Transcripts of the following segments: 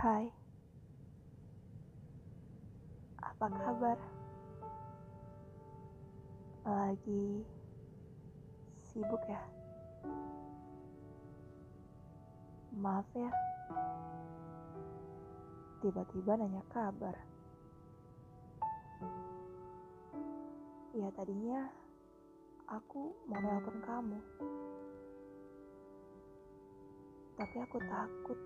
Hai, apa kabar? Lagi sibuk ya? Maaf ya, tiba-tiba nanya kabar. Ya tadinya aku mau nelpon kamu, tapi aku takut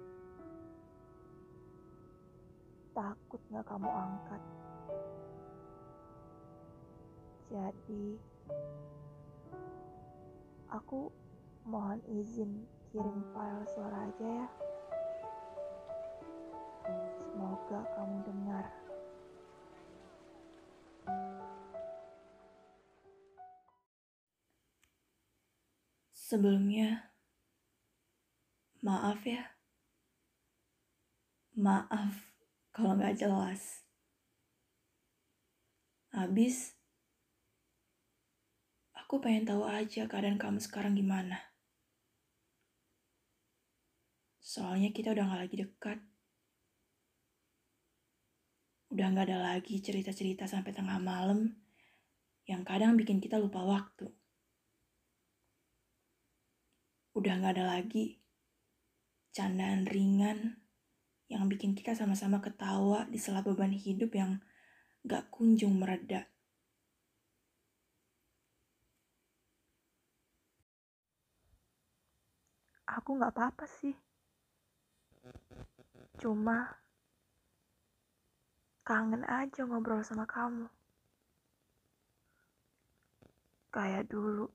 takut gak kamu angkat. Jadi, aku mohon izin kirim file suara aja ya. Semoga kamu dengar. Sebelumnya, maaf ya. Maaf kalau nggak jelas. Habis, aku pengen tahu aja keadaan kamu sekarang gimana. Soalnya kita udah nggak lagi dekat. Udah nggak ada lagi cerita-cerita sampai tengah malam yang kadang bikin kita lupa waktu. Udah nggak ada lagi candaan ringan yang bikin kita sama-sama ketawa di sela beban hidup yang gak kunjung mereda. Aku gak apa-apa sih. Cuma kangen aja ngobrol sama kamu. Kayak dulu.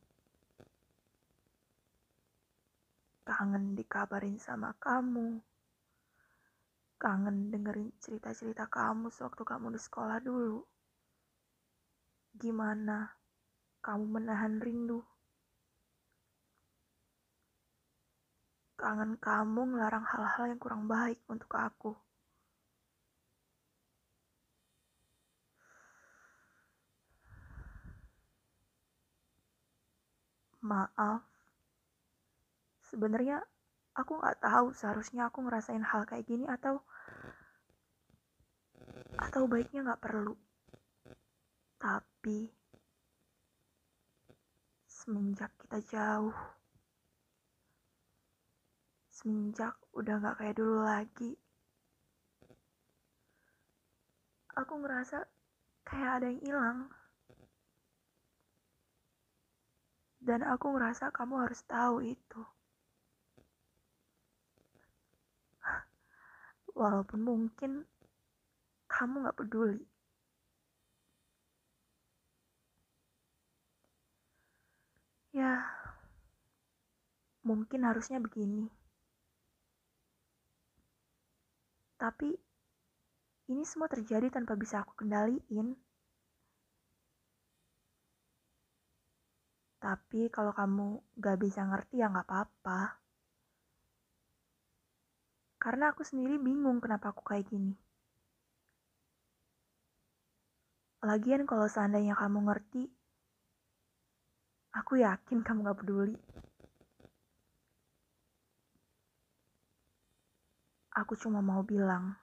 Kangen dikabarin sama kamu. Kangen dengerin cerita-cerita kamu sewaktu kamu di sekolah dulu. Gimana kamu menahan rindu? Kangen kamu ngelarang hal-hal yang kurang baik untuk aku. Maaf. Sebenarnya aku nggak tahu seharusnya aku ngerasain hal kayak gini atau atau baiknya nggak perlu. Tapi semenjak kita jauh, semenjak udah nggak kayak dulu lagi, aku ngerasa kayak ada yang hilang. Dan aku ngerasa kamu harus tahu itu. Walaupun mungkin kamu gak peduli. Ya, mungkin harusnya begini. Tapi ini semua terjadi tanpa bisa aku kendaliin. Tapi kalau kamu gak bisa ngerti ya gak apa-apa. Karena aku sendiri bingung kenapa aku kayak gini. Lagian kalau seandainya kamu ngerti, aku yakin kamu gak peduli. Aku cuma mau bilang,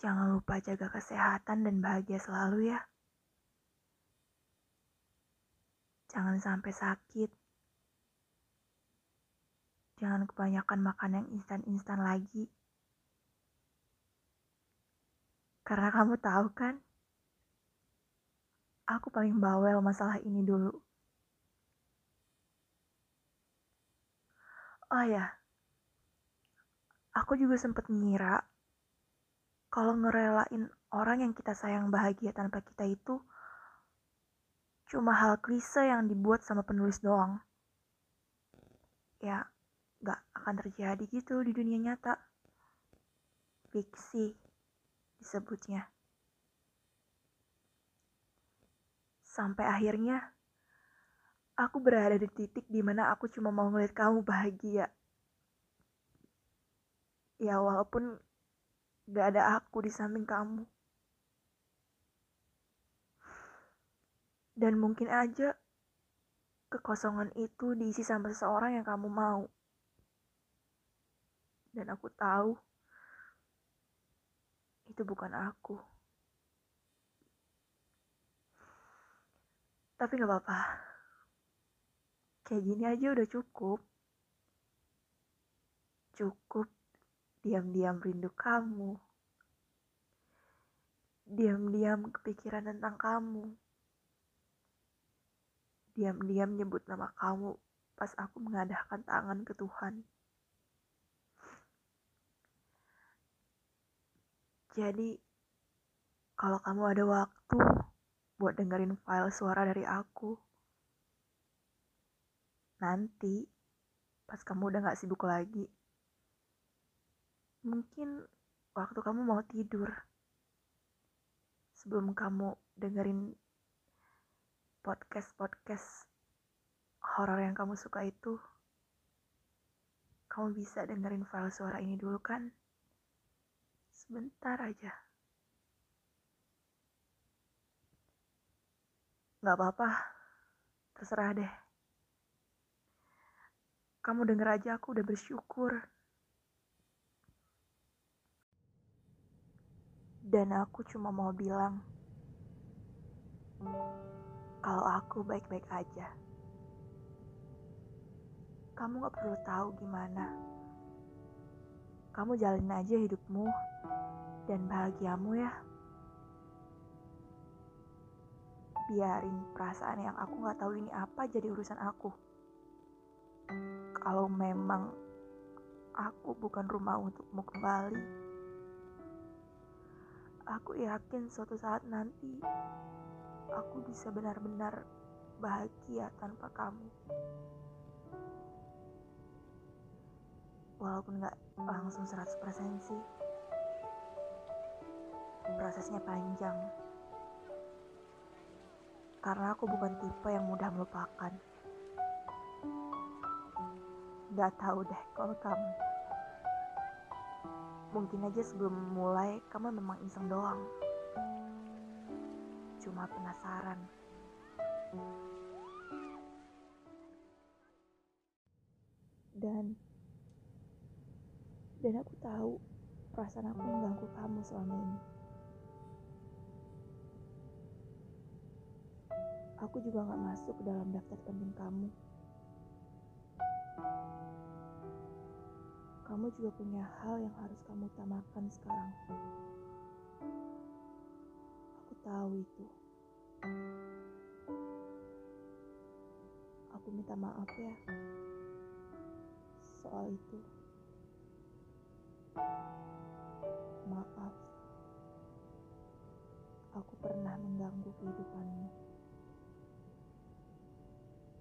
jangan lupa jaga kesehatan dan bahagia selalu ya. Jangan sampai sakit. Jangan kebanyakan makan yang instan-instan lagi. Karena kamu tahu kan, aku paling bawel masalah ini dulu. Oh ya, aku juga sempat ngira kalau ngerelain orang yang kita sayang bahagia tanpa kita itu cuma hal klise yang dibuat sama penulis doang. Ya, gak akan terjadi gitu di dunia nyata. Fiksi disebutnya. Sampai akhirnya, aku berada di titik di mana aku cuma mau ngeliat kamu bahagia. Ya walaupun gak ada aku di samping kamu. Dan mungkin aja kekosongan itu diisi sama seseorang yang kamu mau. Dan aku tahu itu bukan aku. Tapi gak apa-apa. Kayak gini aja udah cukup. Cukup diam-diam rindu kamu. Diam-diam kepikiran tentang kamu. Diam-diam nyebut nama kamu pas aku mengadahkan tangan ke Tuhan. Jadi, kalau kamu ada waktu buat dengerin file suara dari aku, nanti pas kamu udah gak sibuk lagi, mungkin waktu kamu mau tidur, sebelum kamu dengerin podcast-podcast horor yang kamu suka itu, kamu bisa dengerin file suara ini dulu kan? Sebentar aja. Gak apa-apa, terserah deh. Kamu denger aja aku udah bersyukur. Dan aku cuma mau bilang, kalau aku baik-baik aja. Kamu gak perlu tahu gimana. Kamu jalin aja hidupmu dan bahagiamu ya. Biarin perasaan yang aku gak tahu ini apa jadi urusan aku. Kalau memang aku bukan rumah untukmu kembali, aku yakin suatu saat nanti aku bisa benar-benar bahagia tanpa kamu. Walaupun gak langsung 100% sih prosesnya panjang. Karena aku bukan tipe yang mudah melupakan. Gak tahu deh kalau kamu. Mungkin aja sebelum mulai kamu memang iseng doang. Cuma penasaran. Dan dan aku tahu perasaan aku mengganggu kamu selama ini. Aku juga gak masuk ke dalam daftar penting kamu. Kamu juga punya hal yang harus kamu utamakan sekarang. Aku tahu itu. Aku minta maaf ya soal itu. Maaf, aku pernah mengganggu kehidupanmu.